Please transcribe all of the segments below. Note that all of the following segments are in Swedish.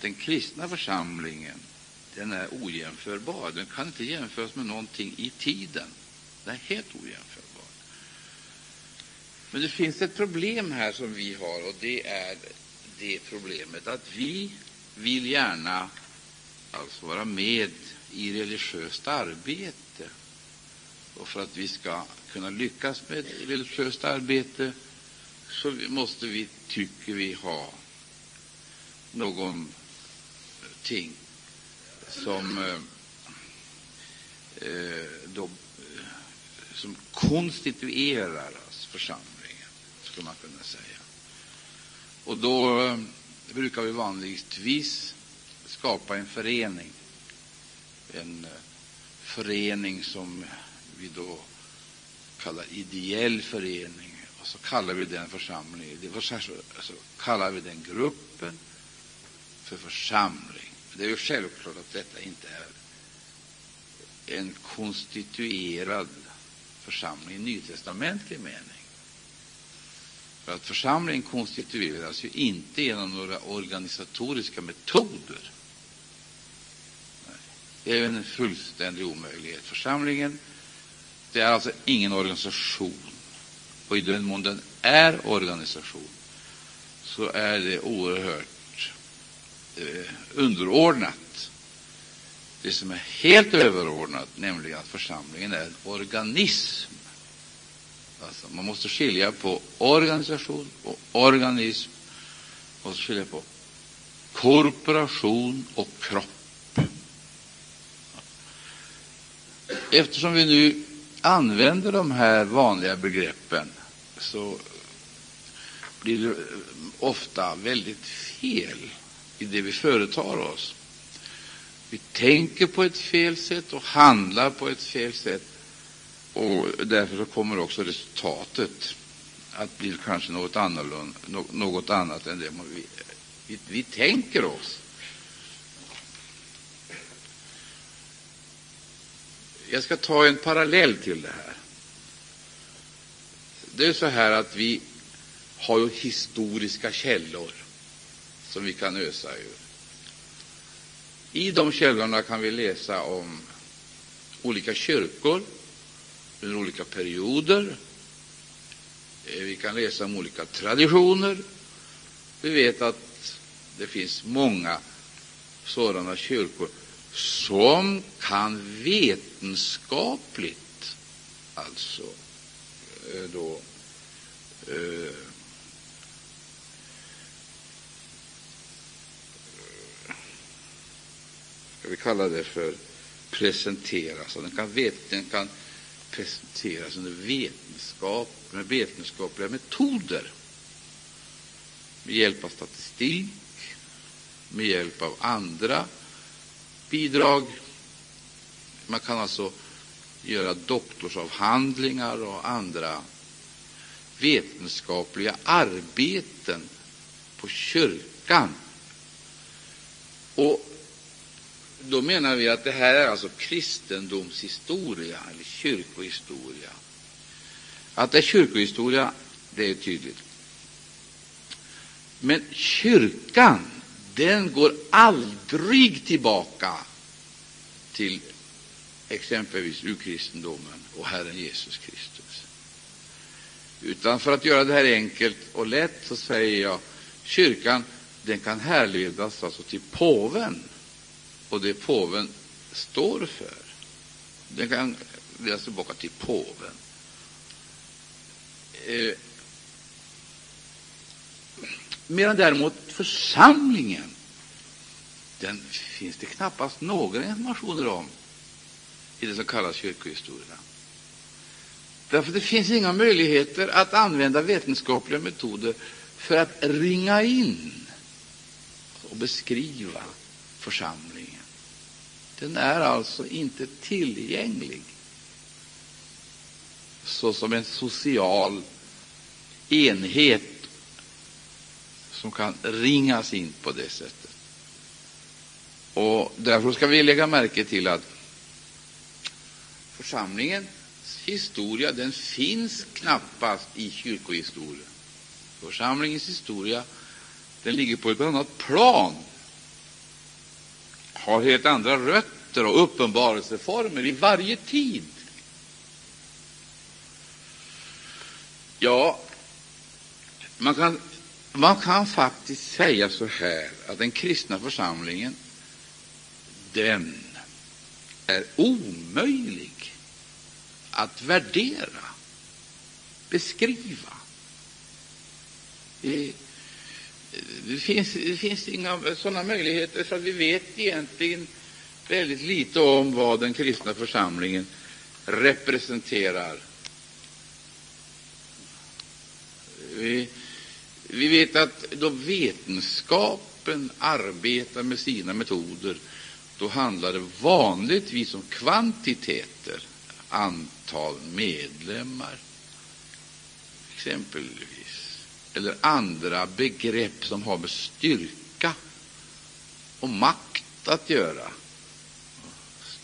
den kristna församlingen den är ojämförbar. Den kan inte jämföras med någonting i tiden. Den är helt ojämförbar. Men det finns ett problem här som vi har, och det är det problemet att vi vill gärna alltså vara med i religiöst arbete. Och för att vi ska kunna lyckas med religiöst arbete så måste vi, tycker vi, ha någon ting som, eh, eh då, eh, som konstituerar församlingen, skulle man kunna säga. Och då eh, brukar vi vanligtvis skapa en förening, en eh, förening som vi då kallar ideell förening, och så kallar vi den församlingen, så kallar vi den gruppen för församling. Det är ju självklart att detta inte är en konstituerad församling i nytestamentlig mening. För att församlingen konstitueras ju inte genom några organisatoriska metoder. Det är en fullständig omöjlighet. Församlingen det är alltså ingen organisation. Och i den mån den är organisation så är det oerhört Eh, underordnat det som är helt överordnat, nämligen att församlingen är en organism. Alltså, man måste skilja på organisation och organism. Man måste skilja på korporation och kropp. Eftersom vi nu använder de här vanliga begreppen så blir det ofta väldigt fel i det vi företar oss. Vi tänker på ett fel sätt och handlar på ett fel sätt. Och därför kommer också resultatet att bli kanske något, annorlunda, något annat än det vi, vi, vi tänker oss. Jag ska ta en parallell till det här. Det är så här att vi har ju historiska källor som vi kan ösa ur. I de källorna kan vi läsa om olika kyrkor under olika perioder. Eh, vi kan läsa om olika traditioner. Vi vet att det finns många sådana kyrkor som kan vetenskapligt alltså eh, då eh, ska vi kalla det för presenteras. Den kan, vet, den kan presenteras under vetenskap, med vetenskapliga metoder med hjälp av statistik, med hjälp av andra bidrag. Man kan alltså göra doktorsavhandlingar och andra vetenskapliga arbeten på kyrkan. Och då menar vi att det här är alltså kristendomshistoria eller kyrkohistoria. Att det är kyrkohistoria, det är tydligt. Men kyrkan den går aldrig tillbaka till exempelvis urkristendomen och Herren Jesus Kristus. Utan för att göra det här enkelt och lätt så säger jag kyrkan den kan härledas alltså till påven och det påven står för. Den kan ledas tillbaka alltså till påven. Eh, Medan däremot församlingen, den finns det knappast några informationer om i det som kallas kyrkohistoria. Därför det finns inga möjligheter att använda vetenskapliga metoder för att ringa in och beskriva församlingen. Den är alltså inte tillgänglig såsom en social enhet som kan ringas in på det sättet. Och därför ska vi lägga märke till att församlingens historia den finns knappast i kyrkohistorien. Församlingens historia den ligger på ett annat plan har helt andra rötter och uppenbarelseformer i varje tid. Ja, man kan, man kan faktiskt säga så här att den kristna församlingen, den är omöjlig att värdera, beskriva. Eh, det, finns, det finns inga sådana möjligheter, för vi vet egentligen väldigt lite om vad den kristna församlingen representerar. Vi, vi vet att då vetenskapen arbetar med sina metoder, då handlar det vanligtvis om kvantiteter, antal medlemmar exempelvis, eller andra begrepp som har med styrka och makt att göra.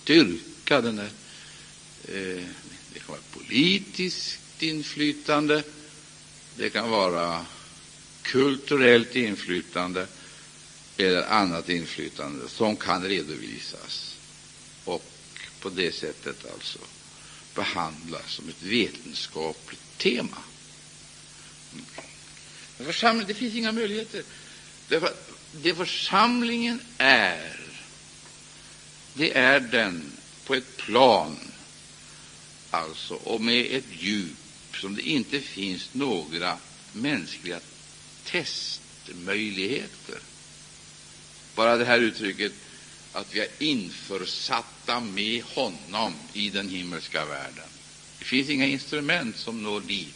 Styrka, den är, eh, det kan vara politiskt inflytande, det kan vara kulturellt inflytande eller annat inflytande som kan redovisas och på det sättet alltså behandlas som ett vetenskapligt tema. Församling, det finns inga möjligheter. Därför det församlingen är, det är den på ett plan alltså, och med ett djup som det inte finns några mänskliga testmöjligheter. Bara det här uttrycket att vi är införsatta med honom i den himmelska världen. Det finns inga instrument som når dit.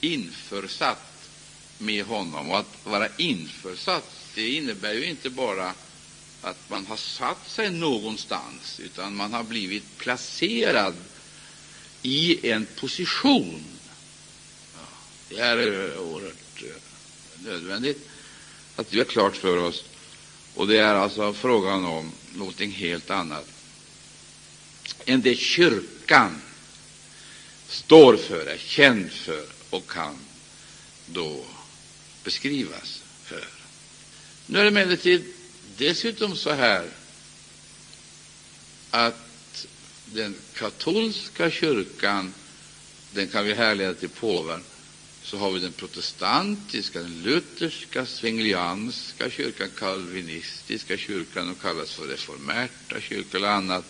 Införsatt med honom. Och att vara införsatt det innebär ju inte bara att man har satt sig någonstans, utan man har blivit placerad i en position. Det är eh, oerhört eh, nödvändigt att vi har klart för oss. Och det är alltså frågan om någonting helt annat än det kyrkan står för, är känd för och kan då beskrivas för. Nu är det emellertid dessutom så här att den katolska kyrkan den kan vi härleda till påven. Så har vi den protestantiska, den lutherska, svengelianska kyrkan, kalvinistiska kyrkan, de kallas för reformerta kyrkor eller annat,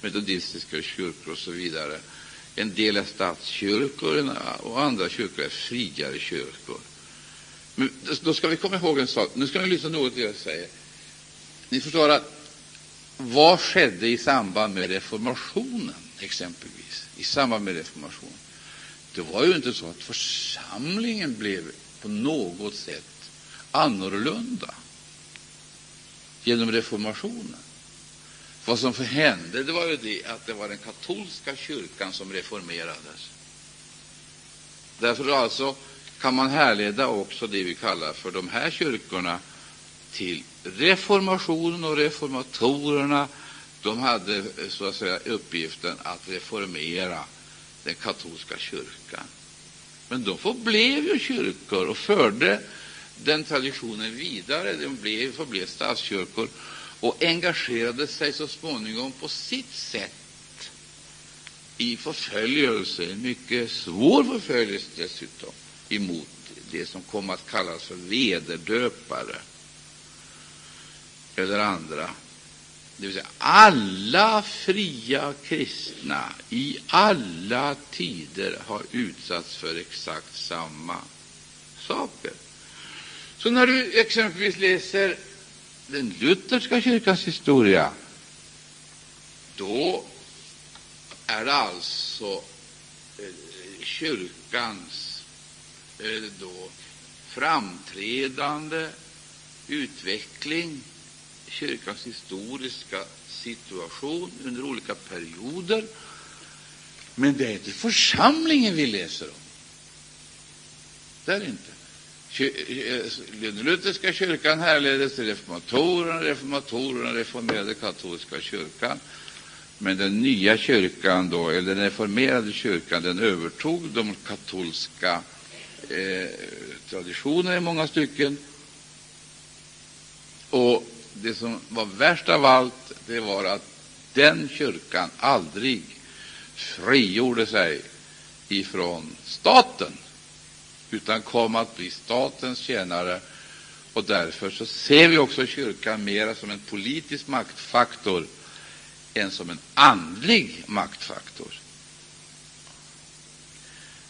metodistiska kyrkor och så vidare. En del är statskyrkor och andra kyrkor är friare kyrkor. Men då ska vi komma ihåg en sak. Nu ska ni lyssna något till det jag säger. Ni förstår att vad skedde i samband med reformationen, exempelvis? I samband med reformationen. Det var ju inte så att församlingen blev på något sätt annorlunda genom reformationen. Vad som hände det var ju det att det var den katolska kyrkan som reformerades. Därför alltså kan man härleda också det vi kallar för de här kyrkorna till reformationen och reformatorerna. De hade så att säga uppgiften att reformera den katolska kyrkan. Men de förblev ju kyrkor och förde den traditionen vidare. De blev, förblev statskyrkor och engagerade sig så småningom på sitt sätt i förföljelse, en mycket svår förföljelse dessutom, emot det som kom att kallas för vederdöpare eller andra. Det vill säga, alla fria kristna i alla tider har utsatts för exakt samma saker. Så när du exempelvis läser den lutherska kyrkans historia, då är det alltså eh, kyrkans då framträdande utveckling, kyrkans historiska situation under olika perioder. Men det är inte församlingen vi läser om. Det är det inte. Den eh, lutherska kyrkan härleddes till reformatorerna, reformatorerna reformerade katolska kyrkan. Men den nya kyrkan, då, eller den reformerade kyrkan, den övertog de katolska eh, i många stycken och det som var värst av allt, det var att den kyrkan aldrig frigjorde sig ifrån staten, utan kom att bli statens tjänare. Och därför så ser vi också kyrkan mera som en politisk maktfaktor än som en andlig maktfaktor.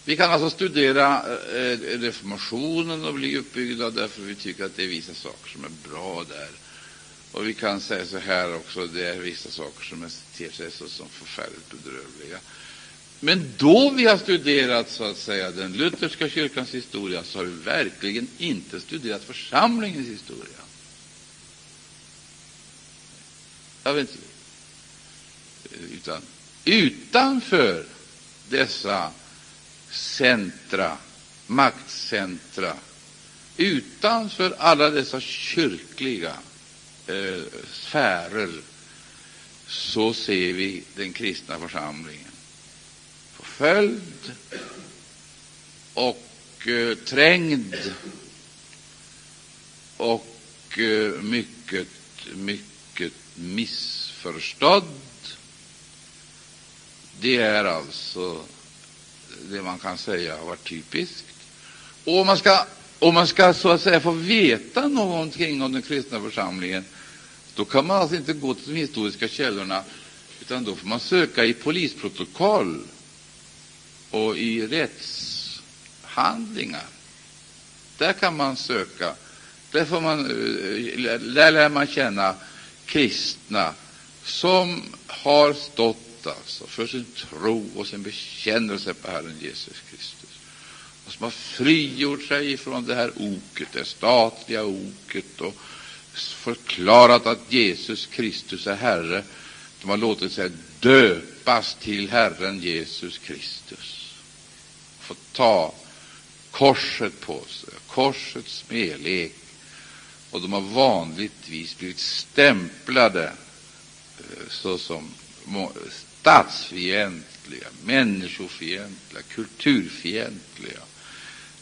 Vi kan alltså studera eh, reformationen och bli uppbyggda därför vi tycker att det är vissa saker som är bra där. Och vi kan säga så här också, det är vissa saker som ter sig så som förfärligt bedrövliga. Men då vi har studerat så att säga den lutherska kyrkans historia så har vi verkligen inte studerat församlingens historia. Jag vet inte. Utan utanför dessa centra, maktcentra, utanför alla dessa kyrkliga eh, sfärer, så ser vi den kristna församlingen förföljd och eh, trängd och eh, mycket, mycket missförstådd. Det är alltså det man kan säga har varit typiskt. Och om man ska, om man ska så att säga få veta någonting om den kristna församlingen, då kan man alltså inte gå till de historiska källorna, utan då får man söka i polisprotokoll och i rättshandlingar. Där kan man söka. Där, får man, eh, där lär man känna kristna som har stått alltså. För sin tro och sin bekännelse på Herren Jesus Kristus. Och som har frigjort sig från det här oket, det statliga oket och förklarat att Jesus Kristus är Herre. De har låtit sig döpas till Herren Jesus Kristus. Fått ta korset på sig, korsets smälek, och de har vanligtvis blivit stämplade eh, såsom statsfientliga, människofientliga, kulturfientliga.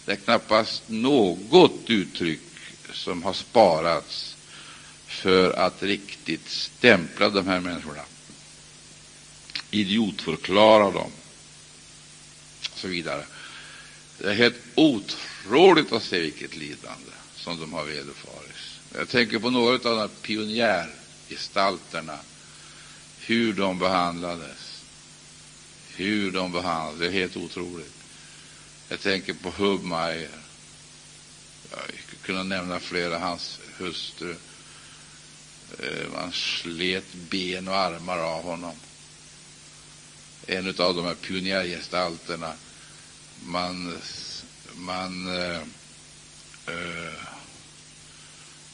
Det är knappast något uttryck som har sparats för att riktigt stämpla de här människorna, idiotförklara dem och så vidare. Det är helt otroligt att se vilket lidande som de har vederfarits. Jag tänker på några av de här pionjärgestalterna, hur de behandlades. Hur de behandlades, det är helt otroligt. Jag tänker på Hubmeier. Jag skulle kunna nämna flera, hans hustru. Eh, man slet ben och armar av honom. En av de här pionjärgestalterna man, man äh, äh,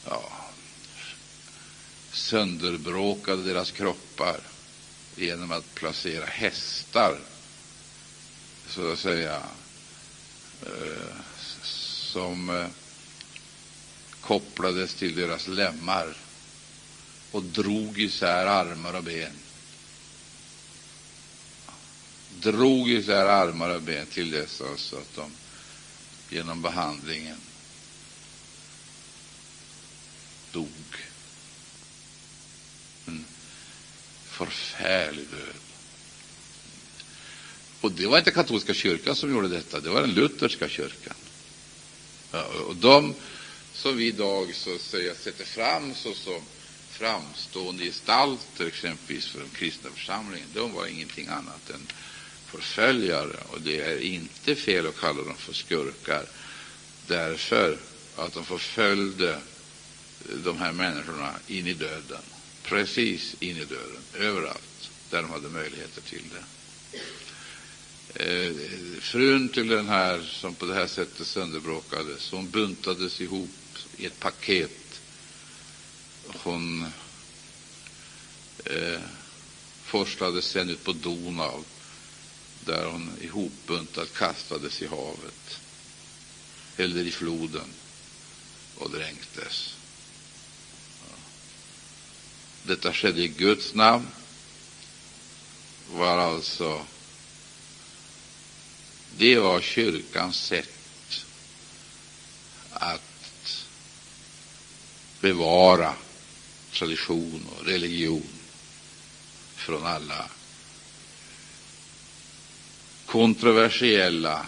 ja, sönderbråkade deras kroppar genom att placera hästar, så att säga, eh, som eh, kopplades till deras lemmar och drog isär armar och ben drog isär armar och ben till dess alltså att de genom behandlingen dog. En förfärlig död. Och det var inte katolska kyrkan som gjorde detta, det var den lutherska kyrkan. Ja, och de som vi idag så att säga sätter fram såsom framstående gestalter, exempelvis för den kristna församlingen, de var ingenting annat än förföljare, och det är inte fel att kalla dem för skurkar därför att de förföljde de här människorna in i döden, precis in i dörren, överallt där de hade möjligheter till det. Eh, frun till den här som på det här sättet sönderbråkades, hon buntades ihop i ett paket. Hon eh, forslades sen ut på Donau där hon ihopbuntad kastades i havet eller i floden och dränktes. Detta skedde i Guds namn, var alltså det var kyrkans sätt att bevara tradition och religion från alla kontroversiella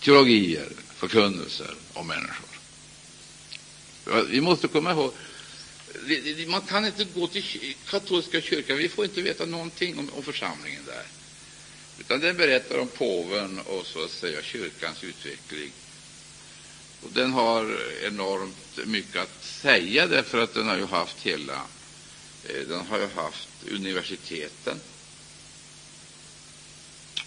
teologier, förkunnelser om människor. Vi måste komma ihåg man kan inte gå till katolska kyrkan. Vi får inte veta någonting om, om församlingen där. Utan den berättar om påven och så att säga kyrkans utveckling. Och den har enormt mycket att säga därför att den har ju haft hela, eh, den har ju haft universiteten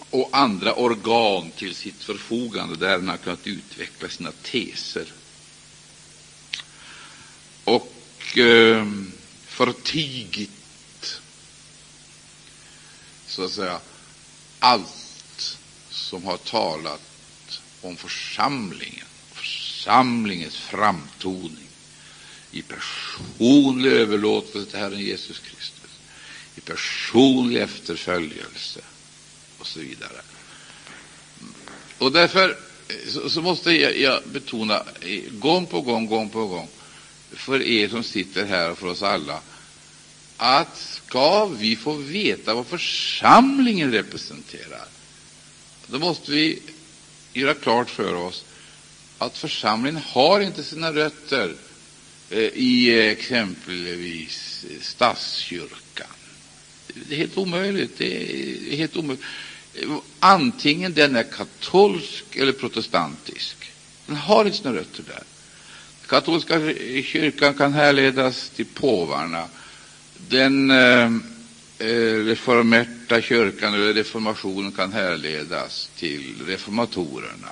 och andra organ till sitt förfogande där den har kunnat utveckla sina teser. Och eh, Eh, förtigit så att säga allt som har talat om församlingen, församlingens framtoning i personlig överlåtelse till Herren Jesus Kristus, i personlig efterföljelse och så vidare. Och därför så, måste jag, jag, betona gång på gång, gång på gång, för er som sitter här och för oss alla, att ska vi få veta vad församlingen representerar, då måste vi göra klart för oss att församlingen har inte sina rötter eh, i exempelvis statskyrkan. Det är helt omöjligt. Det är helt omöjligt. Antingen den är katolsk eller protestantisk. Den har inte sina rötter där. Katolska kyrkan kan härledas till påvarna. Den eh, eh, reformerta kyrkan eller reformationen kan härledas till reformatorerna.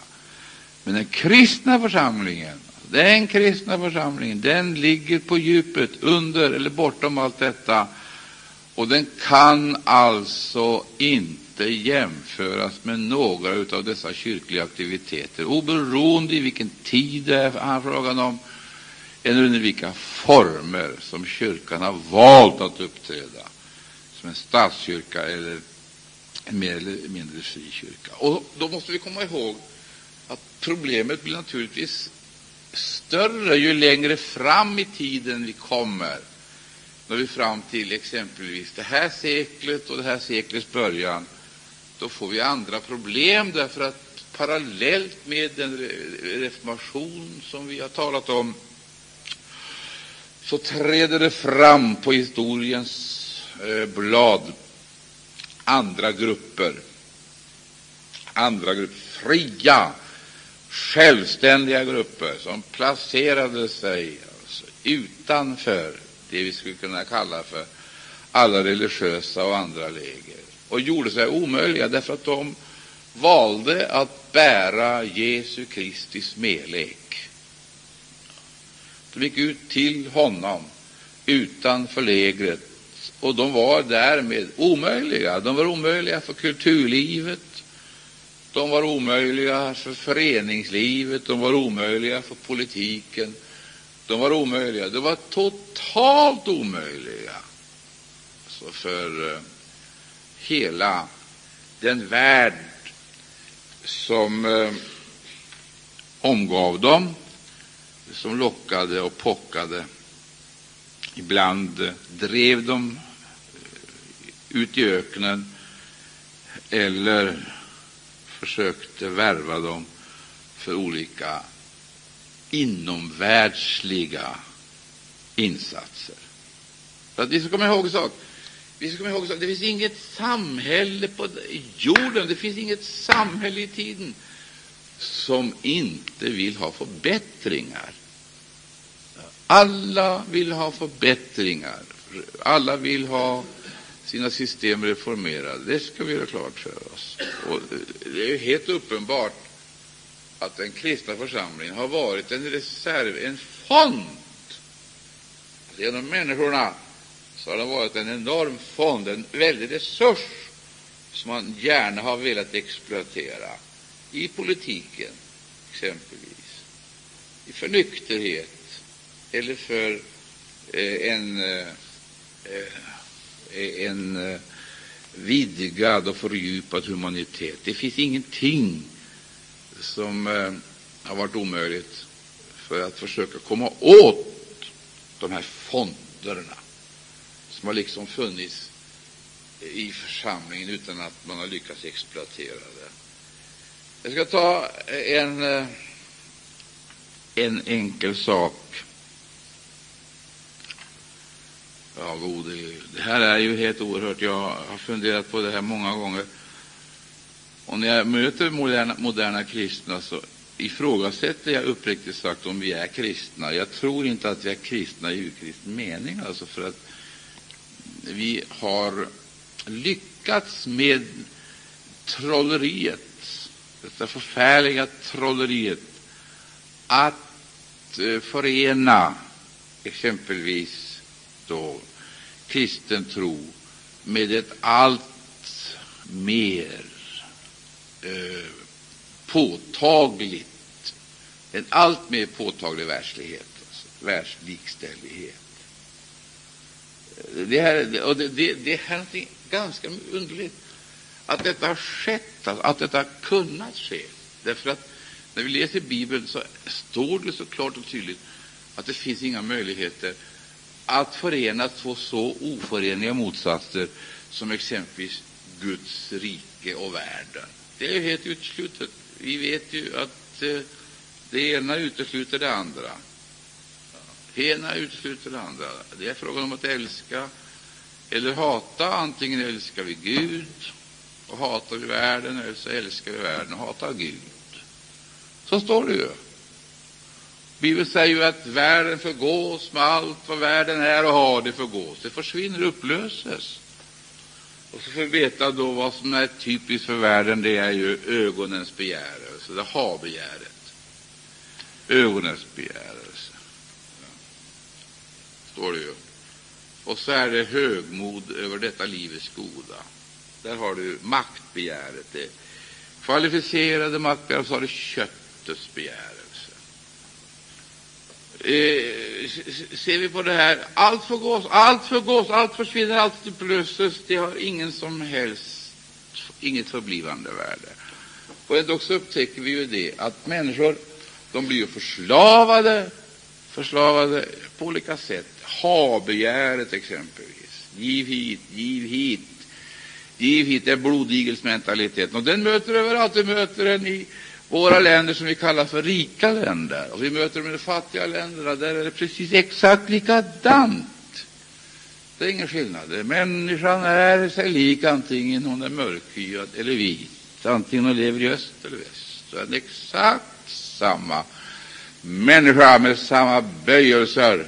Men den kristna församlingen, den kristna församlingen, den ligger på djupet, under eller bortom allt detta. Och den kan alltså inte jämföras med några av dessa kyrkliga aktiviteter, oberoende i vilken tid det är frågan om, eller under vilka former som kyrkan har valt att uppträda, som en statskyrka eller en mer eller mindre fri kyrka. Och då måste vi komma ihåg att problemet blir naturligtvis större ju längre fram i tiden vi kommer. När vi fram till exempelvis det här seklet och det här seklets början, då får vi andra problem därför att parallellt med den reformation som vi har talat om så träder det fram på historiens eh, blad andra grupper, andra grupper, fria, självständiga grupper som placerade sig alltså utanför det vi skulle kunna kalla för alla religiösa och andra läger och gjorde sig omöjliga därför att de valde att bära Jesu Kristi smälek. De gick ut till honom utanför lägret, och de var därmed omöjliga. De var omöjliga för kulturlivet, de var omöjliga för föreningslivet, de var omöjliga för politiken. De var omöjliga. De var totalt omöjliga så för eh, hela den värld som eh, omgav dem, som lockade och pockade. Ibland drev de eh, ut i öknen eller försökte värva dem för olika inomvärldsliga insatser. För att vi ska komma ihåg en sak. Vi ska komma ihåg att det finns inget samhälle på jorden, det finns inget samhälle i tiden som inte vill ha förbättringar. Alla vill ha förbättringar. Alla vill ha sina system reformerade. Det ska vi göra klart för oss. Och det är helt uppenbart att den kristna församlingen har varit en reserv, en fond. Genom människorna så har den varit en enorm fond, en väldig resurs som man gärna har velat exploatera i politiken, exempelvis, för nykterhet eller för eh, en, eh, eh, en vidgad och fördjupad humanitet. Det finns ingenting som har varit omöjligt för att försöka komma åt de här fonderna som har liksom funnits i församlingen utan att man har lyckats exploatera det. Jag ska ta eh, en, eh, en enkel sak. Ja, gode Gud. Det här är ju helt oerhört. Jag har funderat på det här många gånger. Och när jag möter moderna, moderna kristna så ifrågasätter jag uppriktigt sagt om vi är kristna. Jag tror inte att vi är kristna i urkristen mening, alltså för att vi har lyckats med trolleriet, detta förfärliga trolleriet, att eh, förena exempelvis då kristen tro med ett allt mer eh, påtagligt, en allt mer påtaglig världslighet, alltså, världslikställighet. Eh, det, här, och det, det, det här är någonting ganska underligt att detta har skett, alltså, att detta har kunnat ske. Därför att när vi läser Bibeln så står det så klart och tydligt att det finns inga möjligheter att förena två så oförenliga motsatser som exempelvis Guds rike och världen. Det är helt uteslutet. Vi vet ju att eh, det ena utesluter det andra. Det ena utesluter det andra. Det är frågan om att älska eller hata. Antingen älskar vi Gud och hatar vi världen, eller så älskar vi världen och hatar Gud. Så står det ju. Bibeln säger ju att världen förgås med allt vad världen är och har, det förgås. Det försvinner, upplöses. Och så får vi veta då vad som är typiskt för världen, det är ju ögonens begärelse, det ha-begäret. Ögonens begärelse, ja. står det ju. Och så är det högmod över detta livets goda. Där har du maktbegäret, det kvalificerade maktbegäret, och så har du köttets begärelse. Eh, ser vi på det här, allt förgås, allt förgås, allt försvinner, allt upplöses, det har ingen som helst, inget förblivande värde. Och ändå så upptäcker vi ju det att människor, de blir ju förslavade, förslavade på olika sätt. Ha-begäret exempelvis, giv hit, giv hit, giv hit, det är blodigelsmentaliteten. Och den möter överallt, Vi möter den i våra länder som vi kallar för rika länder, och vi möter dem i de fattiga länderna, där är det precis exakt likadant. Det är ingen skillnad. Människan är sig lik antingen hon är mörkhyad eller vit, antingen hon lever i öst eller väst. Så är det exakt samma människa med samma böjelser.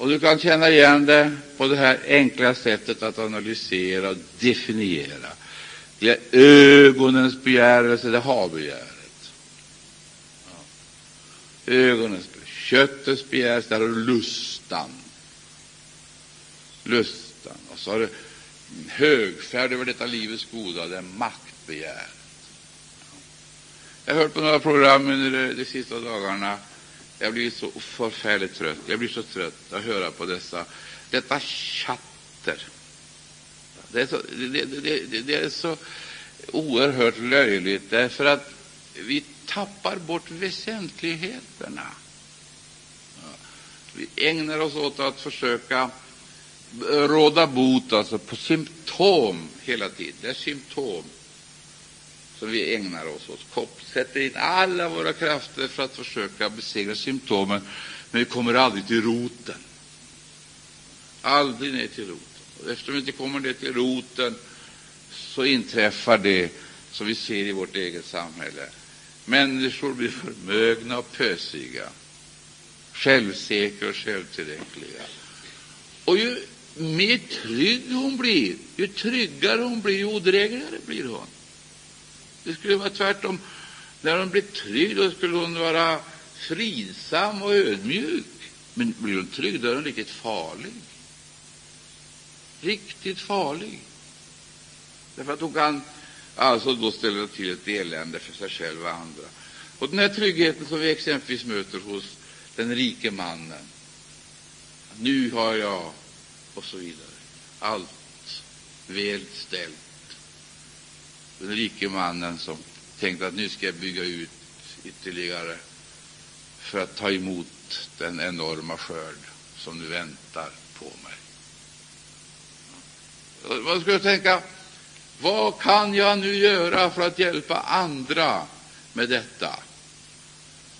Och du kan känna igen det på det här enkla sättet att analysera och definiera. Det är ögonens begärelse, det har begäret. Ja. Ögonens köttets begärelse, där har du lustan. Lustan. Och så har du högfärd över detta livets goda, det är maktbegäret. Jag har hört på några program under de, de sista dagarna. Jag blir så förfärligt trött. Jag blir så trött att höra på dessa, detta chatter det är så, det, det, det är så oerhört löjligt, därför att vi tappar bort väsentligheterna. Vi ägnar oss åt att försöka råda bot alltså på symptom hela tiden. Det är symptom som vi ägnar oss åt. Sätter in alla våra krafter för att försöka besegra symptomen, men vi kommer aldrig till roten. Aldrig ner till roten. Eftersom vi inte kommer ner till roten så inträffar det som vi ser i vårt eget samhälle. Människor blir förmögna och pösiga, självsäkra och självtillräckliga. Och ju mer trygg hon blir, ju tryggare hon blir, ju odrägligare blir hon. Det skulle vara tvärtom. När hon blir trygg, då skulle hon vara fridsam och ödmjuk. Men blir hon trygg, då är hon riktigt farlig riktigt farlig. Därför att hon kan alltså då ställa till ett elände för sig själv och andra. Och den här tryggheten som vi exempelvis möter hos den rike mannen. Nu har jag, och så vidare. Allt väl ställt. Den rike mannen som tänkte att nu ska jag bygga ut ytterligare för att ta emot den enorma skörd som nu väntar på mig. Man skulle tänka, vad kan jag nu göra för att hjälpa andra med detta?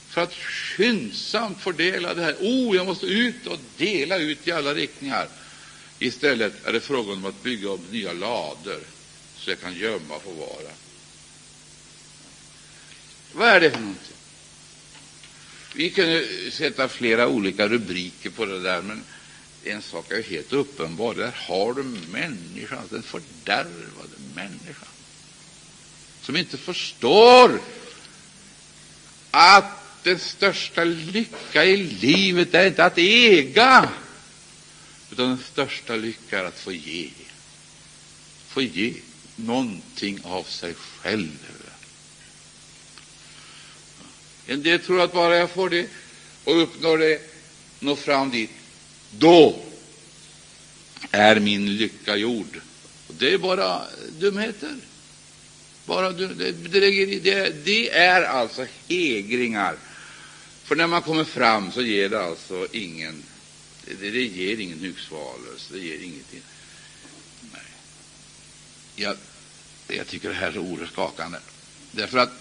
För att skyndsamt fördela det här. Oh, jag måste ut och dela ut i alla riktningar. Istället är det frågan om att bygga upp nya lador så jag kan gömma och förvara. Vad är det för någonting? Vi kunde sätta flera olika rubriker på det där, men en sak är helt uppenbar. Där har du människan, den fördärvade människan, som inte förstår att den största lycka i livet är inte att äga, utan den största lycka är att få ge. Få ge någonting av sig själv. En del tror att bara jag får det och uppnår det, når fram dit, då är min lycka gjord. Det är bara dumheter. Bara dum, det, det, det är alltså hägringar. För när man kommer fram så ger det alltså ingen det, det ger ingen hugsvalelse, det ger ingenting. Nej. Jag, jag tycker det här är så oerhört skakande. Därför att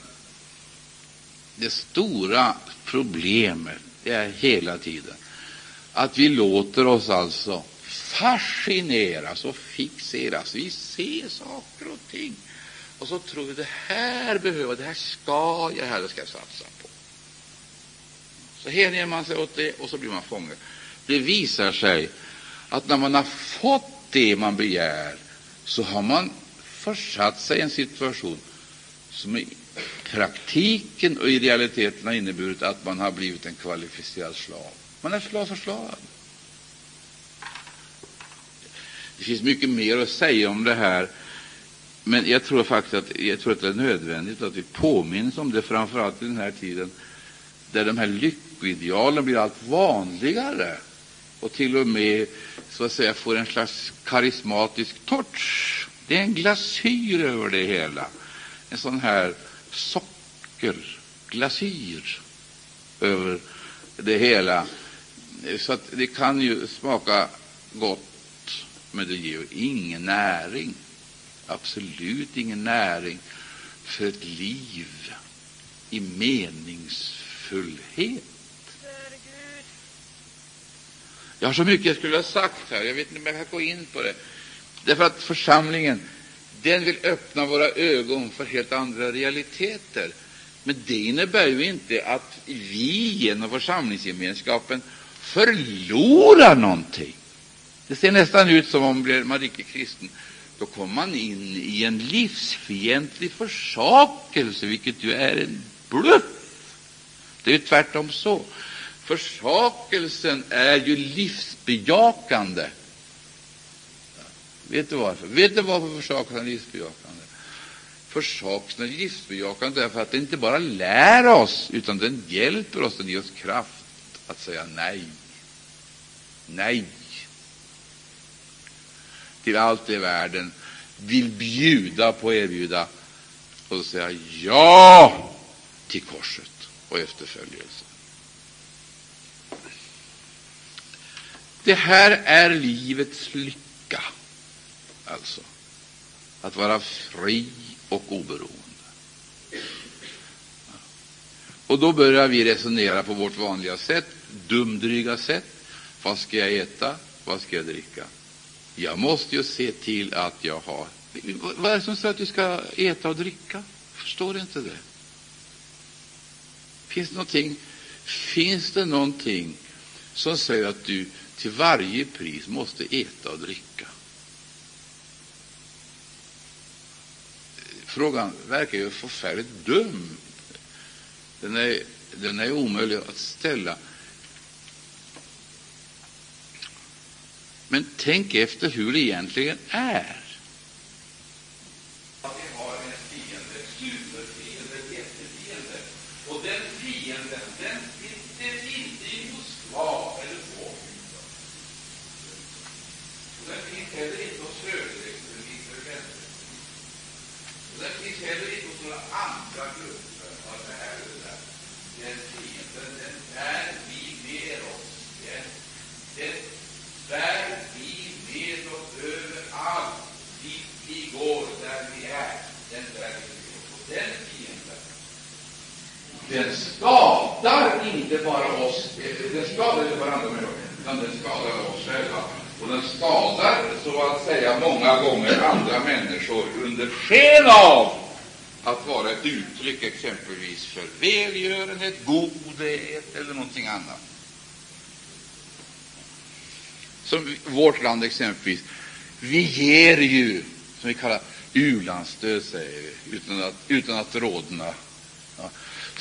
det stora problemet är hela tiden att vi låter oss alltså fascineras och fixeras. Vi ser saker och ting och så tror vi det här behöver, det här ska jag, det här ska jag satsa på. Så hänger man sig åt det och så blir man fånge. Det visar sig att när man har fått det man begär så har man försatt sig i en situation som i praktiken och i realiteten har inneburit att man har blivit en kvalificerad slav. Man är slav förslavad. Det finns mycket mer att säga om det här, men jag tror faktiskt att, jag tror att det är nödvändigt att vi påminns om det, framför allt i den här tiden där de här lyckoidealen blir allt vanligare och till och med så att säga får en slags karismatisk touch. Det är en glasyr över det hela, en sån här sockerglasyr över det hela. Så att det kan ju smaka gott, men det ger ju ingen näring, absolut ingen näring för ett liv i meningsfullhet. Jag har så mycket jag skulle ha sagt här, jag vet inte om jag kan gå in på det. Därför att församlingen den vill öppna våra ögon för helt andra realiteter. Men det innebär ju inte att vi genom församlingsgemenskapen förlorar någonting. Det ser nästan ut som om blir man riktigt kristen, då kommer man in i en livsfientlig försakelse, vilket ju är en bluff. Det är ju tvärtom så. Försakelsen är ju livsbejakande. Vet du varför? Vet du varför försakelsen är livsbejakande? Försakelsen är livsbejakande därför att den inte bara lär oss, utan den hjälper oss, den ger oss kraft att säga nej. Nej till allt det världen vill bjuda på erbjuda och säga ja till korset och efterföljelse. Det här är livets lycka, alltså att vara fri och oberoende. Och då börjar vi resonera på vårt vanliga sätt, dumdryga sätt. Vad ska jag äta? Vad ska jag dricka? Jag måste ju se till att jag har Vad är det som säger att du ska äta och dricka? Jag förstår inte det. Finns det någonting, finns det någonting som säger att du till varje pris måste äta och dricka? Frågan verkar ju förfärligt dum. Den är, den är omöjlig att ställa. Men tänk efter hur det egentligen är. heller inte hos några andra grupper av det här eller där. Den fienden, den skadar ju varandra med utan den skadar oss själva. Och den skadar, så att säga, många gånger andra människor under sken av att vara ett uttryck exempelvis för välgörenhet, godhet eller någonting annat. Som vårt land exempelvis. Vi ger ju, som vi kallar u-landsstöd, säger vi, utan att, utan att rodna. Ja,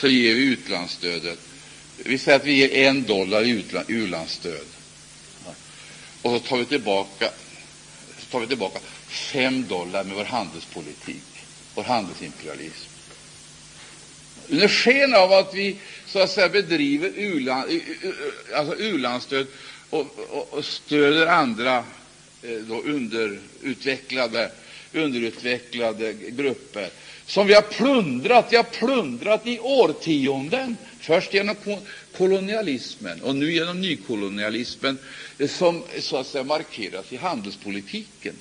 så ger vi utlandsstödet. Vi säger att vi ger en dollar i u-landsstöd. Ja, och så tar vi tillbaka tar vi tillbaka fem dollar med vår handelspolitik, vår handelsimperialism. Under sken av att vi så att säga bedriver alltså u-landsstöd och, och, och stöder andra eh, då underutvecklade, underutvecklade grupper som vi har plundrat. Vi har plundrat i årtionden, först genom kolonialismen och nu genom nykolonialismen, eh, som eh, så att säga markeras i handelspolitiken.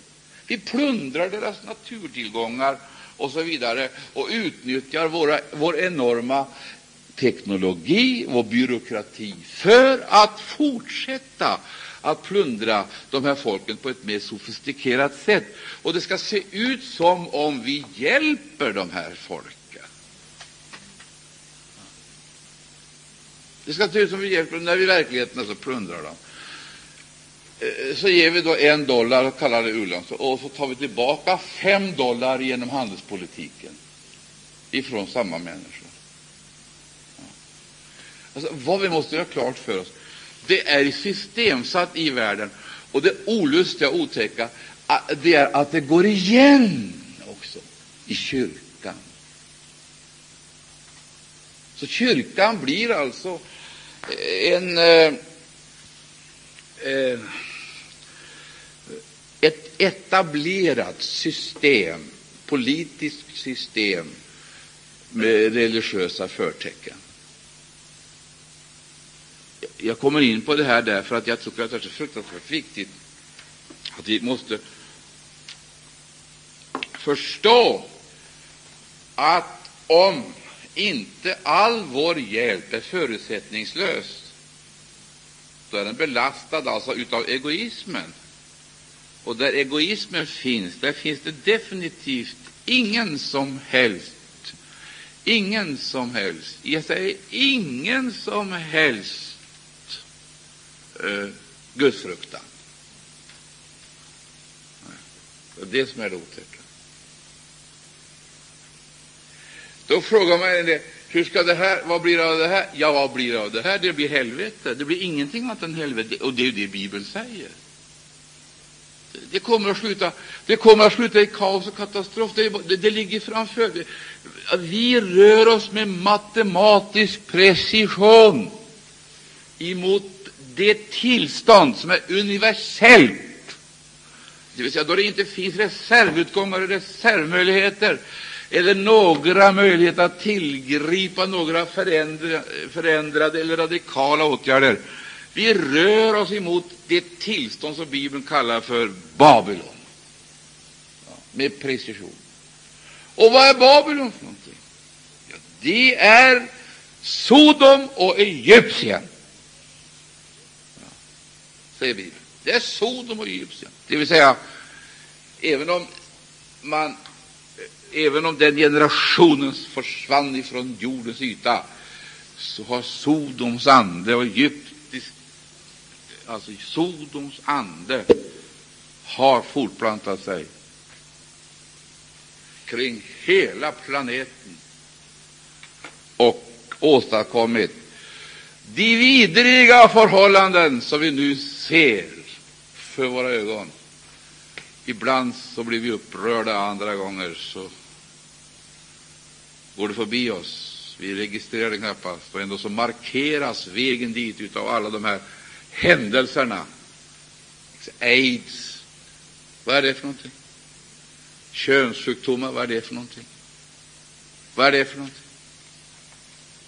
Vi plundrar deras naturtillgångar och så vidare och utnyttjar våra, vår enorma teknologi, vår byråkrati, för att fortsätta att plundra de här folken på ett mer sofistikerat sätt. Och det ska se ut som om vi hjälper de här folken. Det ska se ut som om vi hjälper dem, när vi i verkligheten alltså plundrar dem. Eh, så ger vi då en dollar och kallar det u och så tar vi tillbaka fem dollar genom handelspolitiken ifrån samma människor. Alltså, vad vi måste göra klart för oss, det är systemsatt i världen. Och det olustiga och otäcka det är att det går igen också i kyrkan. Så kyrkan blir alltså eh, en, eh, eh, ett etablerat system, politiskt system med religiösa förtecken. Jag kommer in på det här därför att jag tycker att det är så fruktansvärt viktigt att vi måste förstå att om inte all vår hjälp är förutsättningslös, då är den belastad alltså utav egoismen. Och där egoismen finns, där finns det definitivt ingen som helst, ingen som helst, jag säger ingen som helst eh, gudsfruktan. Det är det som är det otäcka. Då frågar man det, hur ska det här, vad blir det av det här? Ja, vad blir det av det här? Det blir helvete. Det blir ingenting annat än helvete. Och det är ju det Bibeln säger. Det kommer att sluta, det kommer att sluta i kaos och katastrof. Det, det, det ligger framför. Vi rör oss med matematisk precision emot det tillstånd som är universellt, det vill säga då det inte finns reservutgångar och reservmöjligheter eller några möjligheter att tillgripa några förändrade eller radikala åtgärder. Vi rör oss emot det tillstånd som Bibeln kallar för Babylon, ja, med precision. Och vad är Babylon för någonting? Ja, det är Sodom och Egypten säger Bibeln. Det är Sodom och Egypten. Det vill säga, även om, man, även om den generationen försvann ifrån jordens yta, så har Sodoms ande och Egyptisk, alltså Sodoms ande har fortplantat sig kring hela planeten och åstadkommit de vidriga förhållanden som vi nu ser för våra ögon. Ibland så blir vi upprörda, andra gånger så går det förbi oss. Vi registrerar det knappast, och ändå så markeras vägen dit av alla de här händelserna. Aids, vad är det för någonting? Könssjukdomar, vad är det för någonting? Vad är det för någonting?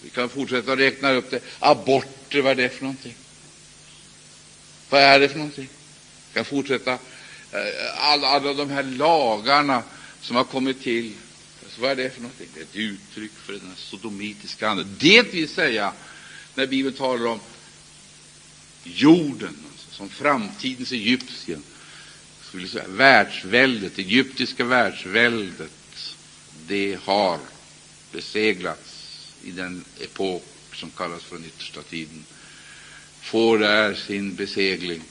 Vi kan fortsätta att räkna upp det. Aborter, vad är det för någonting? Vad är det för någonting? Jag kan fortsätta. Eh, alla, alla de här lagarna som har kommit till. Så vad är det för någonting? Det är ett uttryck för den sodomitiska anden. Det vill säga, när Bibeln talar om jorden, alltså, som framtidens Egyptien, skulle säga, världsväldet, det egyptiska världsväldet, det har beseglats i den epok som kallas för den yttersta tiden, får där sin besegling.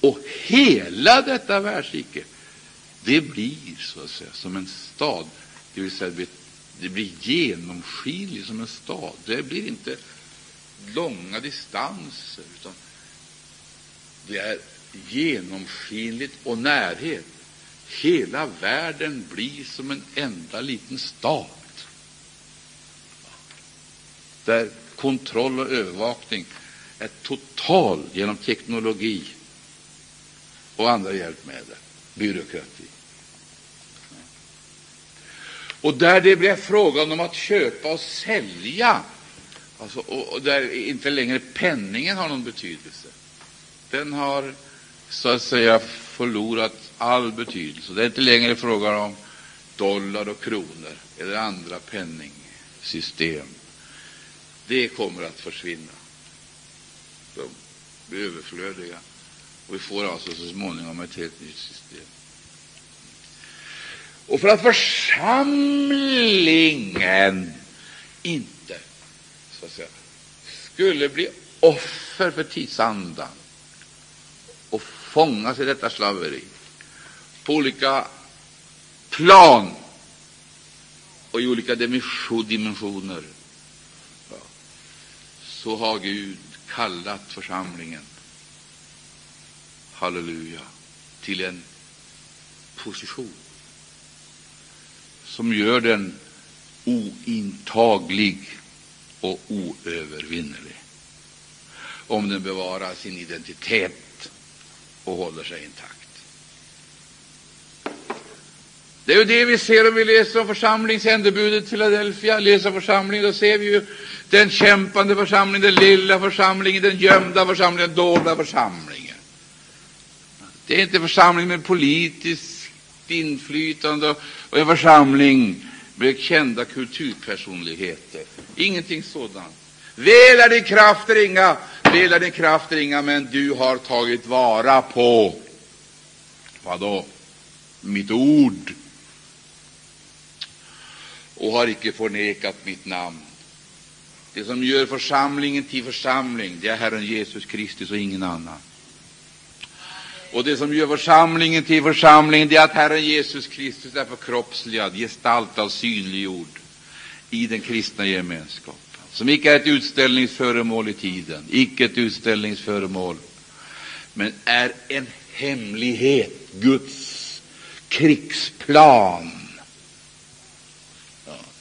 Och hela detta världsrike, det blir så att säga som en stad, det vill säga det blir genomskinligt som en stad. Det blir inte långa distanser, utan det är genomskinligt och närhet. Hela världen blir som en enda liten stad där kontroll och övervakning är total genom teknologi och andra hjälpmedel, byråkrati. Och där det blir fråga om att köpa och sälja, alltså, och, där inte längre penningen har någon betydelse. Den har så att säga förlorat all betydelse. Det är inte längre fråga om dollar och kronor eller andra penningsystem. Det kommer att försvinna. De blir överflödiga. Och vi får alltså så småningom ett helt nytt system. Och för att församlingen inte så att säga, skulle bli offer för tidsandan och fångas i detta slaveri på olika plan och i olika dimensioner, så har Gud kallat församlingen, halleluja, till en position som gör den ointaglig och oövervinnerlig, om den bevarar sin identitet och håller sig intakt. Det är ju det vi ser om vi läser om församlingsändebudet Philadelphia, läser församlingen, då ser vi ju den kämpande församlingen, den lilla församlingen, den gömda församlingen, den dolda församlingen. Det är inte församling med politiskt inflytande och en församling med kända kulturpersonligheter. Ingenting sådant. Väl är din kraft ringa, väl är din kraft ringa, men du har tagit vara på vad då? Mitt ord och har icke förnekat mitt namn. Det som gör församlingen till församling, det är Herren Jesus Kristus och ingen annan. Och det som gör församlingen till församling, det är att Herren Jesus Kristus är förkroppsligad, gestaltad, synliggjord i den kristna gemenskapen, som icke är ett utställningsföremål i tiden, icke ett utställningsföremål, men är en hemlighet, Guds krigsplan.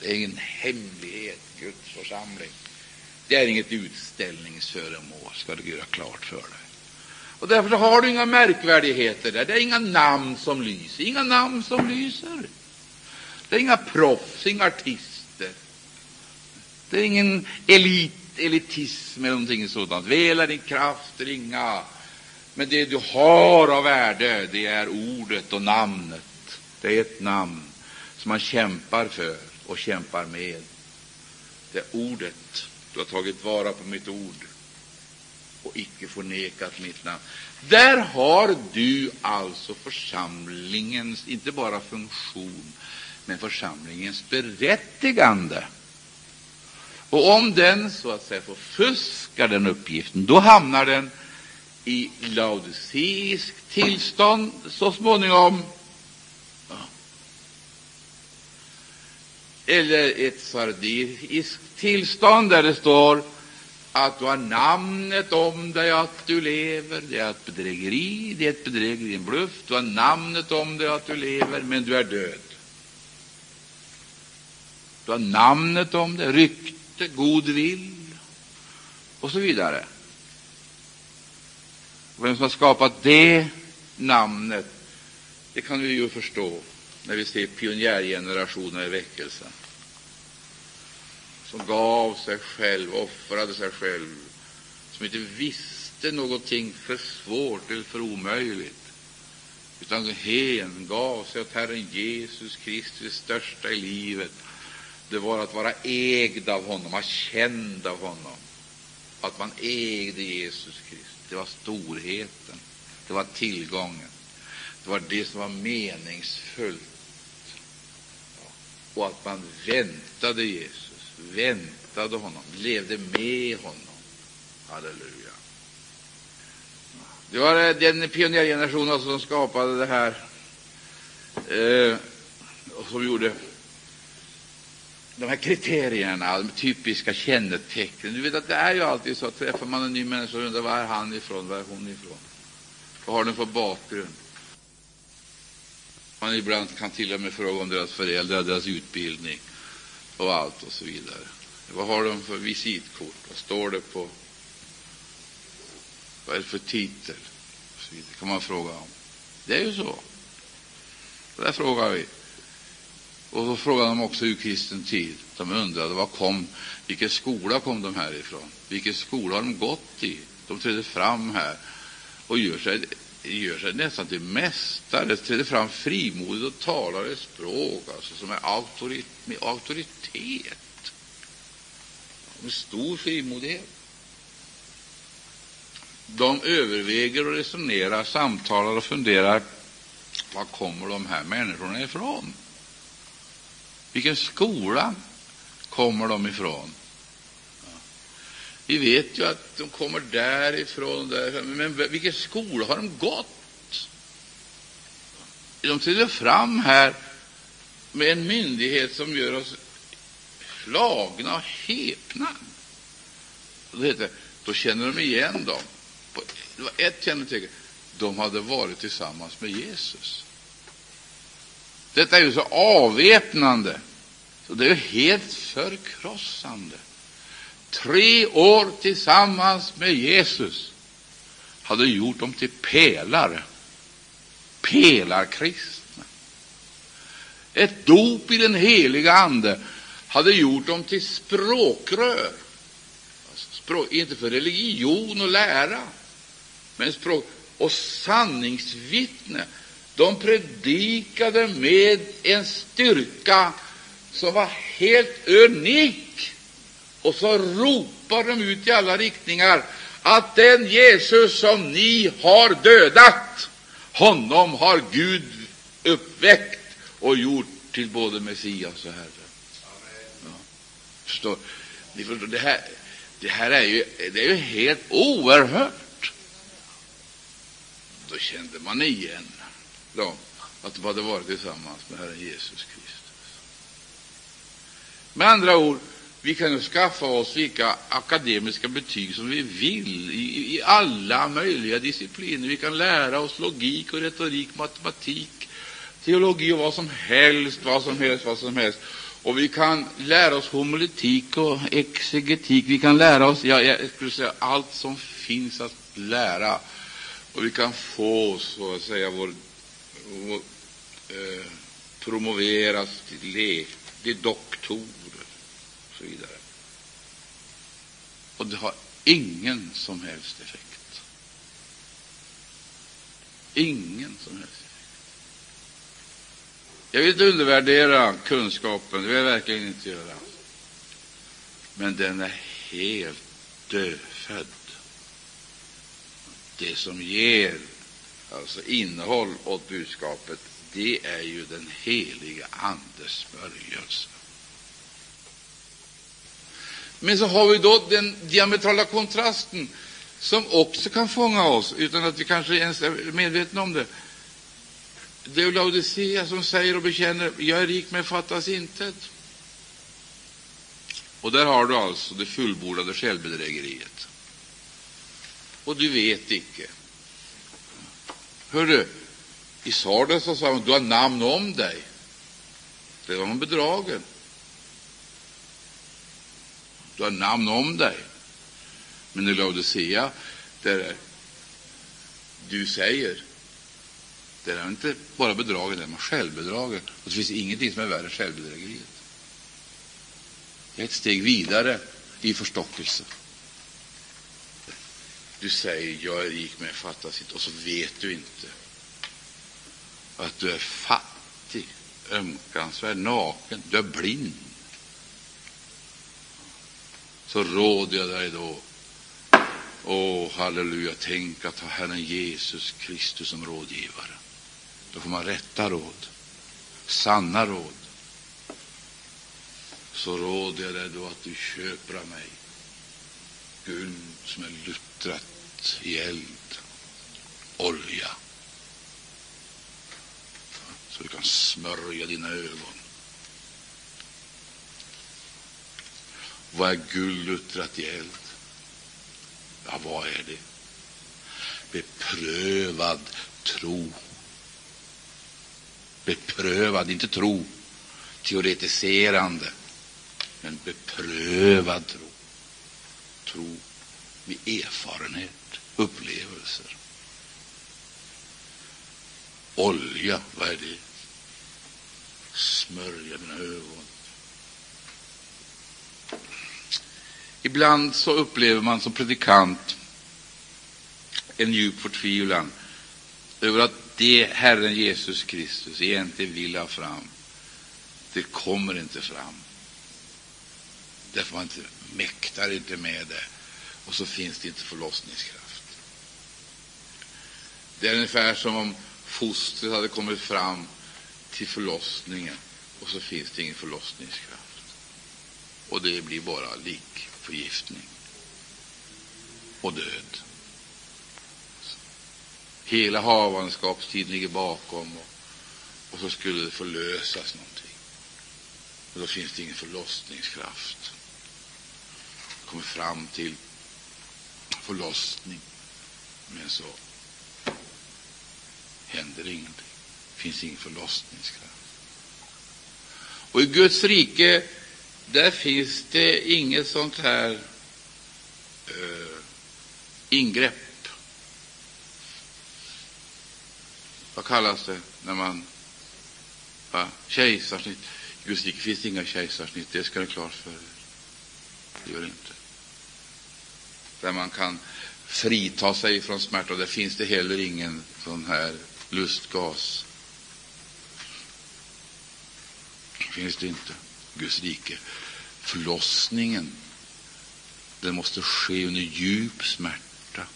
Det är ingen hemlighet, Guds församling. Det är inget utställningsföremål, ska du göra klart för dig. Och därför har du inga märkvärdigheter där. Det är inga namn som lyser. Inga namn som lyser. Det är inga proffs, inga artister. Det är ingen elit, elitism eller någonting sådant. Väl din kraft ringa. Men det du har av värde, det är ordet och namnet. Det är ett namn som man kämpar för och kämpar med. Det ordet. Du har tagit vara på mitt ord och icke förnekat mitt namn. Där har du alltså församlingens, inte bara funktion, men församlingens berättigande. Och om den så att säga förfuskar den uppgiften, då hamnar den i laodiceiskt tillstånd så småningom. Eller ett sardiskt tillstånd där det står att du har namnet om dig att du lever. Det är ett bedrägeri, det är ett bedrägeri, en bluff. Du har namnet om dig att du lever, men du är död. Du har namnet om dig, rykte, god vill och så vidare. Vem som har skapat det namnet, det kan vi ju förstå när vi ser pionjärgenerationen i väckelsen som gav sig själv, offrade sig själv, som inte visste någonting för svårt eller för omöjligt, utan hängav sig åt Herren Jesus Kristus, det största i livet. Det var att vara ägd av honom, att känd av honom. att man ägde Jesus Kristus. Det var storheten, det var tillgången, det var det som var meningsfullt. Och att man väntade Jesus, väntade honom, levde med honom. Halleluja. Det var eh, den pionjärgenerationen alltså som skapade det här eh, och som gjorde de här kriterierna, de typiska kännetecknen. Du vet att det är ju alltid så att träffar man en ny människa och undrar var är han ifrån, var är hon ifrån? Vad har den för bakgrund? Man ibland kan till och med fråga om deras föräldrar, deras utbildning och allt och så vidare. Vad har de för visitkort? Vad står det på? Vad är det för titel? Och så vidare kan man fråga om. Det är ju så. Och där frågar vi. Och så frågade de också ur kristen tid. De undrade var kom, vilken skola kom de härifrån? Vilken skola har de gått i? De trädde fram här och gör sig, gör sig nästan till mästare, träder fram frimodigt och talar ett språk alltså, som är auktorit, med auktoritet, med stor frimodighet. De överväger och resonerar, samtalar och funderar. Var kommer de här människorna ifrån? Vilken skola kommer de ifrån? Vi vet ju att de kommer därifrån, därifrån. men vilken skola har de gått? De träder fram här med en myndighet som gör oss slagna och häpna. Då, heter, då känner de igen dem. Det var ett kännetecken. De hade varit tillsammans med Jesus. Detta är ju så avväpnande, så det är helt förkrossande. Tre år tillsammans med Jesus hade gjort dem till pelare, pelarkristna. Ett dop i den heliga Ande hade gjort dem till språkrör. Alltså språk, inte för religion och lära, men språk och sanningsvittne de predikade med en styrka som var helt unik. Och så ropar de ut i alla riktningar att den Jesus som ni har dödat, honom har Gud uppväckt och gjort till både Messias och Herre. Ja, förstår, ni förstår, det, här, det här är ju, det är ju helt oerhört. Då kände man igen dem att de hade varit tillsammans med Herren Jesus Kristus. Med andra ord, vi kan ju skaffa oss vilka akademiska betyg som vi vill i, i alla möjliga discipliner. Vi kan lära oss logik och retorik, matematik, teologi och vad som helst, vad som helst, vad som helst. Och vi kan lära oss homiletik och exegetik. Vi kan lära oss ja, jag skulle säga, allt som finns att lära. Och vi kan få så att säga vår vår eh, promoveras till, le, till doktor så vidare. Och det har ingen som helst effekt. Ingen som helst effekt. Jag vill inte undervärdera kunskapen, det vill jag verkligen inte göra. Men den är helt dödfödd. Det som ger alltså innehåll åt budskapet, det är ju den heliga Andes smörjelse. Men så har vi då den diametrala kontrasten som också kan fånga oss utan att vi kanske ens är medvetna om det. Det är Laodicea som säger och bekänner jag är rik men fattas intet. Och där har du alltså det fullbordade självbedrägeriet. Och du vet icke Hörru, i Sardes sa han, du har namn om dig. Det var man bedragen. Du har namn om dig. Men i Laodicea, där du säger, där är inte bara bedragen, där är man självbedragen. Och det finns ingenting som är värre än självbedrägeriet. Det är ett steg vidare i förstockelse. Du säger jag är rik men jag fattar inte, och så vet du inte att du är fattig, ömkansvärd, naken, du är blind. Så råder jag dig då Åh, halleluja, tänk att ha Herren Jesus Kristus som rådgivare. Då får man rätta råd, sanna råd. Så råder jag dig då att du köper av mig guld som är luttrat i eld, olja, så du kan smörja dina ögon. Vad är guld luttrat i eld? Ja, vad är det? Beprövad tro. Beprövad, inte tro, teoretiserande, men beprövad tro. Tro med erfarenhet, upplevelser. Olja, vad är det? Smörja mina ögon. Ibland så upplever man som predikant en djup förtvivlan över att det Herren Jesus Kristus egentligen vill ha fram, det kommer inte fram. Därför man inte mäktar inte med det, och så finns det inte förlossningskraft. Det är ungefär som om fostret hade kommit fram till förlossningen, och så finns det ingen förlossningskraft. Och det blir bara lik förgiftning och död. Hela havandeskapstiden ligger bakom och, och så skulle det förlösas någonting. Och då finns det ingen förlossningskraft. Kommer fram till förlossning, men så händer ingenting. Det finns ingen förlossningskraft. Och i Guds rike där finns det inget sånt här eh, ingrepp. Vad kallas det när man... Va? Kejsarsnitt. I det finns det inga kejsarsnitt, det ska ni klart för er. Det gör det inte. Där man kan frita sig från smärta, där finns det heller ingen sån här lustgas. finns det inte. Guds rike. Förlossningen den måste ske under djup smärta,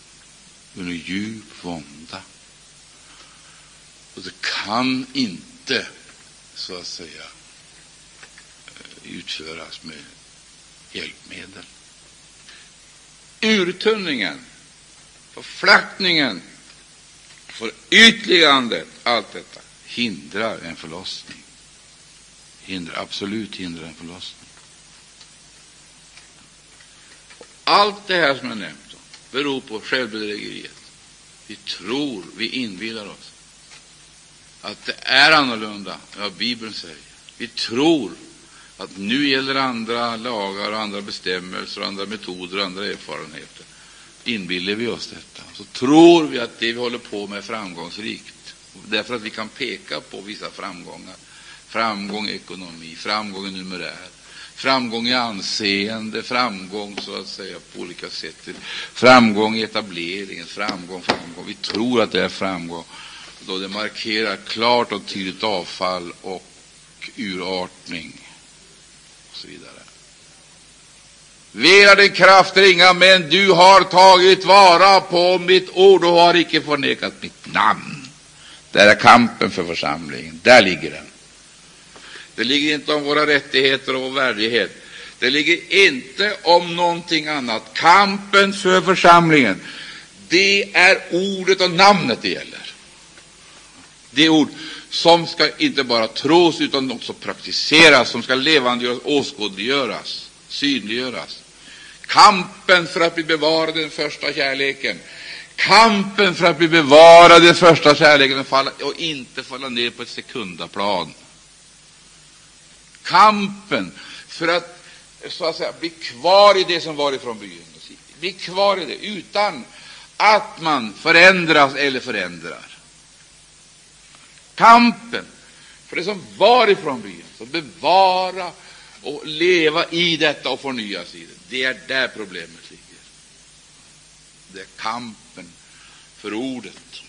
under djup vånda. Och det kan inte, så att säga, eh, utföras med hjälpmedel. Urtunningen, förflackningen, förytligandet, allt detta hindrar en förlossning hindrar, absolut hindrar en förlossning. Allt det här som jag nämnt om beror på självbedrägeriet. Vi tror, vi inbillar oss att det är annorlunda än vad Bibeln säger. Vi tror att nu gäller andra lagar, och andra bestämmelser, och andra metoder och andra erfarenheter. Inbillar vi oss detta, så tror vi att det vi håller på med är framgångsrikt, därför att vi kan peka på vissa framgångar framgång i ekonomi, framgång i numerär, framgång i anseende, framgång så att säga på olika sätt, framgång i etableringen, framgång, framgång. Vi tror att det är framgång, då det markerar klart och tydligt avfall och urartning och så vidare. Vela din kraft ringa, men du har tagit vara på mitt ord och har icke förnekat mitt namn. Där är kampen för församlingen, där ligger den. Det ligger inte om våra rättigheter och vår värdighet. Det ligger inte om någonting annat. Kampen för församlingen, det är ordet och namnet det gäller. Det ord som ska inte bara tros utan också praktiseras, som ska levandegöras, åskådliggöras, synliggöras. Kampen för att bli bevarad den första kärleken. Kampen för att bli bevarad den första kärleken och, falla, och inte falla ner på ett sekundaplan kampen för att, så att säga, bli kvar i det som var ifrån begynnelsen. Bli kvar i det utan att man förändras eller förändrar. Kampen för det som var ifrån begynnelsen, bevara och leva i detta och förnyas i det. Det är där problemet ligger. Det är kampen för ordet,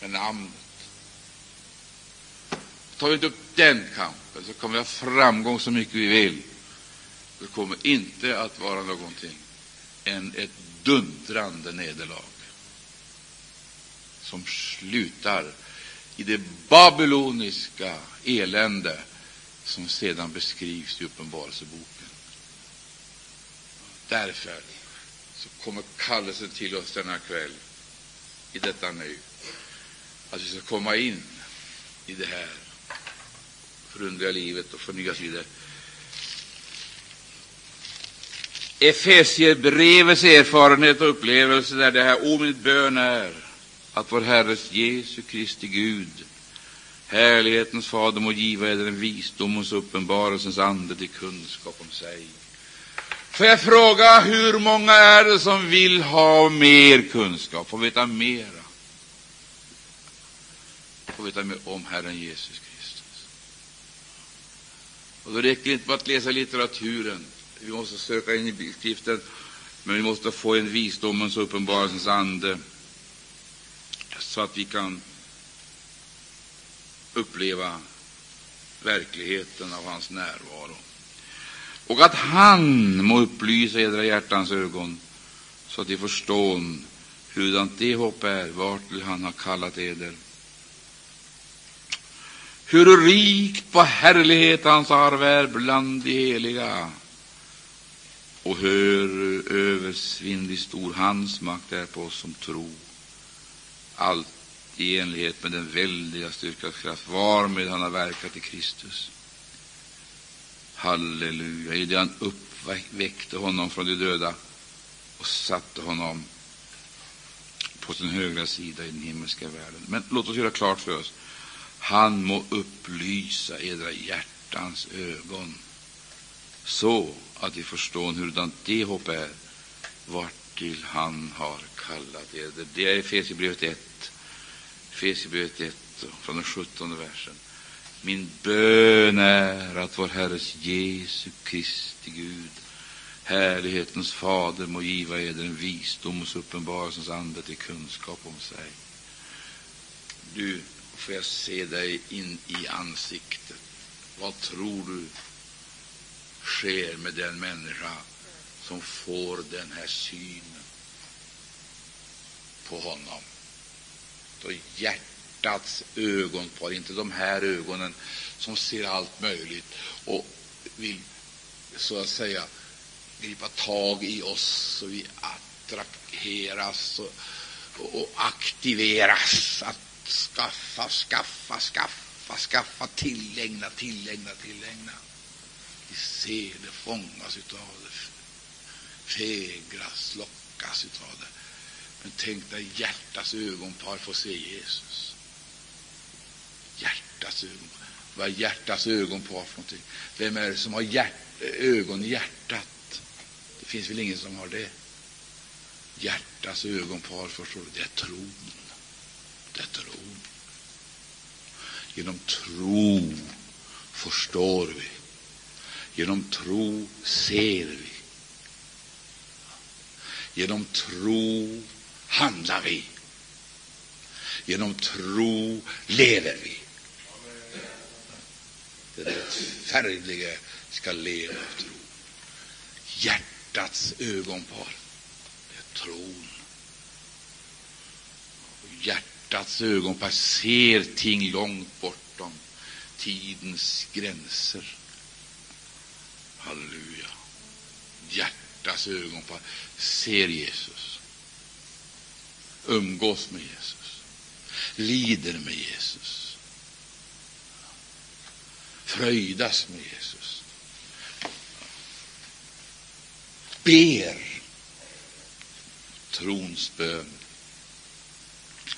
för namnet. Tar vi inte upp den kampen så kommer vi ha framgång så mycket vi vill. Det kommer inte att vara någonting än ett dundrande nederlag som slutar i det babyloniska elände som sedan beskrivs i Uppenbarelseboken. Därför så kommer kallelsen till oss denna kväll, i detta nu, att vi ska komma in i det här förundliga livet och förnyas vidare. Efesierbrevets erfarenhet och upplevelse där det här, o min bön är att vår Herres Jesu Kristi Gud, härlighetens Fader, må giva eder en visdomens uppenbarelsens ande till kunskap om sig. Får jag fråga, hur många är det som vill ha mer kunskap, få veta mera? Få veta mer om Herren Jesus Kristus. Och då räcker det inte med att läsa litteraturen. Vi måste söka in i skriften, men vi måste få en visdomens och uppenbarelsens ande så att vi kan uppleva verkligheten av hans närvaro. Och att han må upplysa edra hjärtans ögon så att de förstår hurdant det hopp är, vartill han har kallat eder. Hur rikt på härlighet hans arv är bland de heliga och hur översvinnlig stor hans makt är på oss som tror allt i enlighet med den väldiga styrkans kraft varmed han har verkat i Kristus. Halleluja! I det han uppväckte honom från de döda och satte honom på sin högra sida i den himmelska världen. Men låt oss göra klart för oss, han må upplysa edra hjärtans ögon så att vi förstår hurdant det hopp är, vartill han har kallat eder. Det är Efesierbrevet 1. Efesierbrevet 1, från den 17 versen. Min bön är att vår Herres Jesu Kristi Gud, härlighetens Fader, må giva eder en visdom och uppenbarelsens ande till kunskap om sig. Du, får jag se dig in i ansiktet. Vad tror du sker med den människa som får den här synen på honom? Då hjärtats ögonpar, inte de här ögonen som ser allt möjligt och vill så att säga gripa tag i oss så vi attraheras och, och aktiveras att skaffa, skaffa, skaffa, skaffa, tillägna, tillägna, tillägna. Vi ser det, fångas utav det, fegras, lockas utav det. Men tänk dig hjärtats ögonpar får se Jesus. Hjärtats ögonpar. Vad är hjärtats ögonpar för någonting? Vem är det som har hjärt, ögon i hjärtat? Det finns väl ingen som har det? Hjärtats ögonpar, förstår du, det är tron. Det ord. Genom tro förstår vi. Genom tro ser vi. Genom tro handlar vi. Genom tro lever vi. Det rättfärdiga ska leva av tro. Hjärtats ögonpar, det är tron. Hjärtats ögonpass ser ting långt bortom tidens gränser. Halleluja. Hjärtats ögonpass ser Jesus umgås med Jesus, lider med Jesus, fröjdas med Jesus, ber trons bön.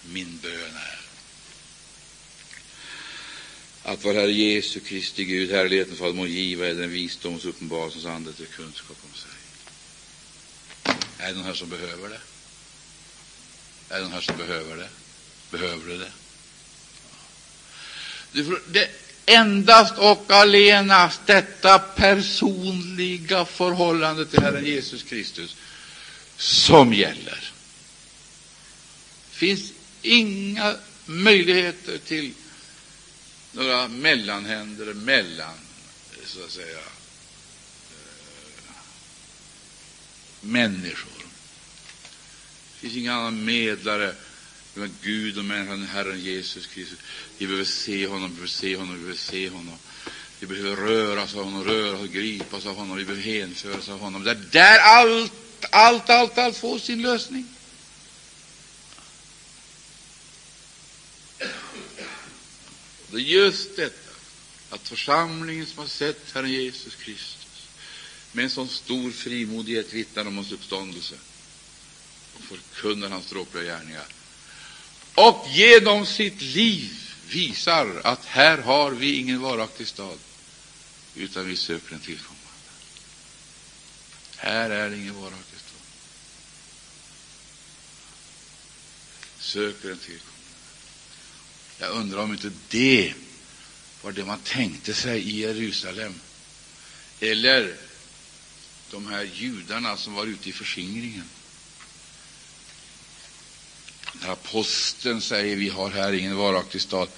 Min bön är att vår Herre Jesu Kristi Gud, härligheten Fader, må giva är den visdoms uppenbarelsens ande till kunskap om sig. Är det någon här som behöver det? Är det någon här som behöver det? Behöver du det? Det är endast och allenast detta personliga förhållande till Herren Jesus Kristus som gäller. Finns inga möjligheter till några mellanhänder mellan, så att säga, eh, människor Det finns ingen annan medlare mellan Gud och människan, Herren Jesus Kristus. Vi behöver se honom, vi behöver se honom, vi behöver se honom. Vi behöver röras av honom, röras och gripas av honom, vi behöver hänföras av honom. Det är där allt, allt, allt, allt får sin lösning. Det är just detta, att församlingen som har sett Herren Jesus Kristus med en sån stor frimodighet vittnar om hans uppståndelse och förkunnar hans dråpliga gärningar och genom sitt liv visar att här har vi ingen varaktig stad, utan vi söker en tillkommande. Här är ingen varaktig stad. Söker en tillkommande. Jag undrar om inte det var det man tänkte sig i Jerusalem. Eller de här judarna som var ute i förskingringen. När aposteln säger vi har här ingen varaktig stad,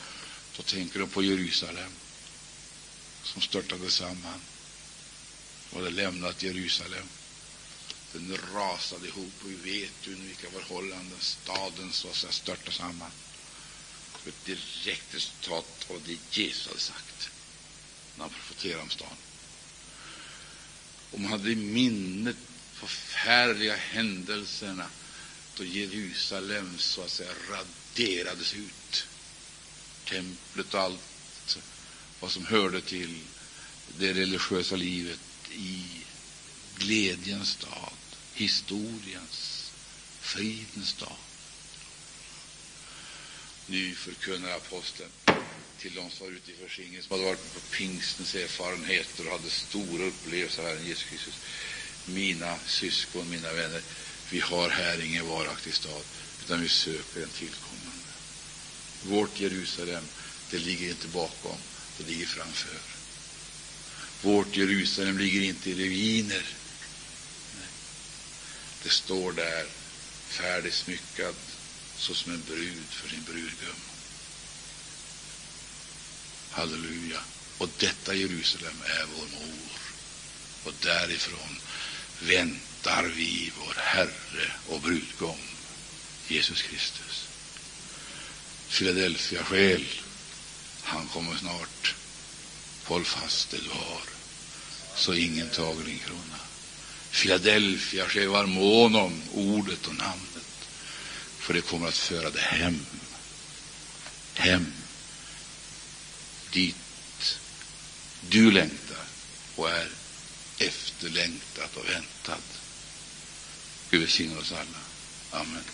då tänker de på Jerusalem som störtade samman och hade lämnat Jerusalem. Den rasade ihop och vi vet under vilka förhållanden staden så att störtade samman. Ett direkt resultat av det Jesus hade sagt när han profeterade om staden. Och man hade i minnet förfärliga händelserna då Jerusalem så att säga raderades ut. Templet och allt vad som hörde till det religiösa livet i glädjens stad, historiens, fridens stad. Nu förkunnar aposteln till de som var ute i förskingringen, som hade varit på pingstens erfarenheter och hade stora upplevelser av Herren Jesus Kristus. Mina syskon, mina vänner, vi har här ingen varaktig stad, utan vi söker en tillkommande. Vårt Jerusalem, det ligger inte bakom, det ligger framför. Vårt Jerusalem ligger inte i ruiner. Det står där, färdigsmyckad såsom en brud för sin brudgum. Halleluja. Och detta Jerusalem är vår mor. Och därifrån väntar vi vår Herre och brudgum, Jesus Kristus. Philadelphia själ, han kommer snart. Håll fast det du har, så ingen tager din krona. Philadelphia själ, var mån om ordet och namnet, för det kommer att föra dig hem. Hem dit du längtar och är efterlängtat och väntad. Gud välsigne oss alla. Amen.